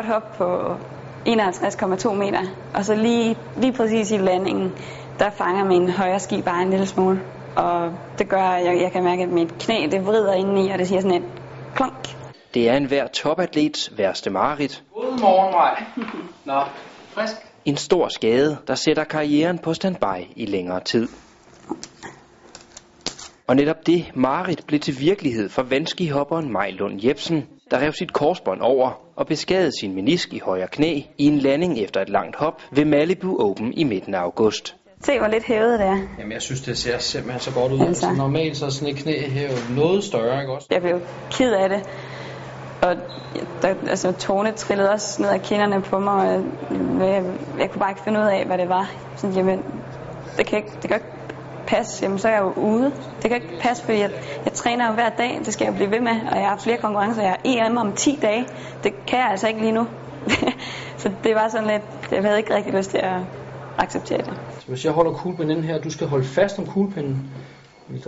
godt hop på 51,2 meter, og så lige, lige præcis i landingen, der fanger min højre ski bare en lille smule. Og det gør, at jeg, jeg kan mærke, at mit knæ det vrider indeni, og det siger sådan et klonk. Det er en hver topatlets værste mareridt. Godmorgen, Maj. Nå, frisk. En stor skade, der sætter karrieren på standby i længere tid. Og netop det, Marit blev til virkelighed for vandskihopperen Maj Lund Jebsen, der rev sit korsbånd over og beskadede sin menisk i højre knæ i en landing efter et langt hop ved Malibu Open i midten af august. Se, hvor lidt hævet det er. Jamen, jeg synes, det ser simpelthen så godt ud. Altså. Altså. Normalt så er sådan et knæ her jo noget større, ikke også? Jeg blev ked af det. Og der, altså, tårne trillede også ned ad kinderne på mig, og jeg, jeg, jeg kunne bare ikke finde ud af, hvad det var. Sådan, jamen, det kan ikke, det kan ikke passe. Jamen, så er jeg jo ude. Det kan ikke passe, fordi jeg, jeg træner jo hver dag. Det skal jeg blive ved med, og jeg har flere konkurrencer. Jeg har EM om 10 dage. Det kan jeg altså ikke lige nu. så det var sådan lidt, jeg havde ikke rigtig lyst til at acceptere det. Så hvis jeg holder kuglepinden inde her, du skal holde fast om kuglepinden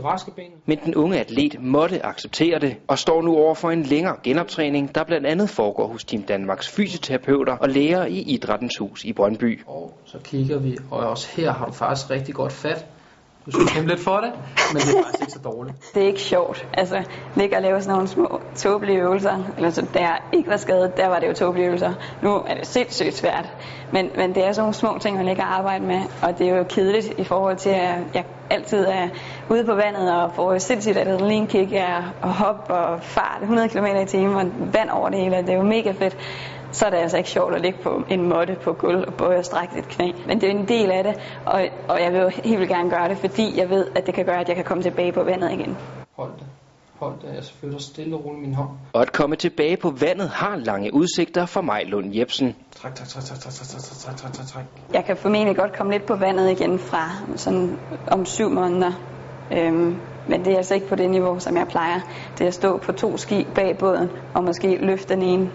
raske ben. Men den unge atlet måtte acceptere det og står nu over for en længere genoptræning, der blandt andet foregår hos Team Danmarks fysioterapeuter og læger i Idrættens Hus i Brøndby. Og så kigger vi, og også her har du faktisk rigtig godt fat. Du skal kæmpe lidt for det, men det er faktisk ikke så dårligt. Det er ikke sjovt. Altså, ligge og lave sådan nogle små tåbelige øvelser. Eller så da jeg ikke var skadet, der var det jo tåbelige øvelser. Nu er det sindssygt svært. Men, men det er sådan nogle små ting, man ligger og arbejde med. Og det er jo kedeligt i forhold til, at jeg altid er ude på vandet og får sindssygt adrenalinkick af at hoppe og fart 100 km i timen og vand over det hele. Det er jo mega fedt så er det altså ikke sjovt at ligge på en måtte på gulv og både strække et knæ. Men det er en del af det, og, og jeg vil jo helt vildt gerne gøre det, fordi jeg ved, at det kan gøre, at jeg kan komme tilbage på vandet igen. Hold det. Hold det. Jeg flytter stille og roligt min hånd. Og at komme tilbage på vandet har lange udsigter for Maj Lund Jebsen. Træk, træk, træk, træk, træk, træk, træk, træk, træk, træk. Jeg kan formentlig godt komme lidt på vandet igen fra sådan om syv måneder. Øhm, men det er altså ikke på det niveau, som jeg plejer. Det er at stå på to ski bag båden, og måske løfte den ene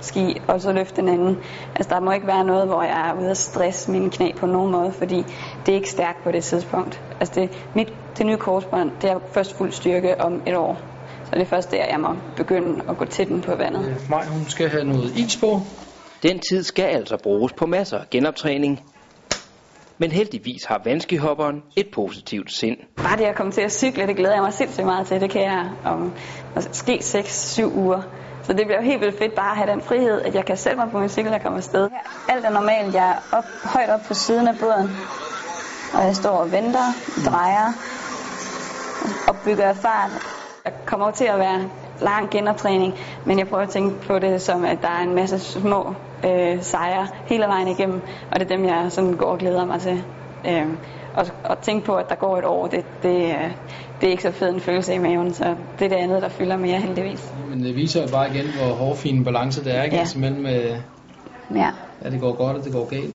ski, og så løfte den anden. Altså der må ikke være noget, hvor jeg er ude at stresse mine knæ på nogen måde, fordi det er ikke stærkt på det tidspunkt. Altså det, mit, det nye korsbånd, det er først fuld styrke om et år. Så det er først der, jeg må begynde at gå til den på vandet. Maj, hun skal have noget is på. Den tid skal altså bruges på masser af genoptræning. Men heldigvis har vanskehopperen et positivt sind. Bare det at komme til at cykle, det glæder jeg mig sindssygt meget til. Det kan jeg om måske 6-7 uger. Så det bliver jo helt vildt fedt bare at have den frihed, at jeg kan sætte mig på min cykel og komme afsted. Alt er normalt. Jeg er op, højt op på siden af båden, og jeg står og venter, drejer og bygger fart. Jeg kommer til at være lang genoptræning, men jeg prøver at tænke på det som, at der er en masse små øh, sejre hele vejen igennem, og det er dem, jeg sådan går og glæder mig til. Øh, og, og tænke på, at der går et år, det, det, det er ikke så fed en følelse i maven, så det er det andet, der fylder mere heldigvis. Men det viser jo bare igen, hvor hårfin balance det er, ikke? Ja. Altså mellem, øh, Ja. at det går godt, og det går galt.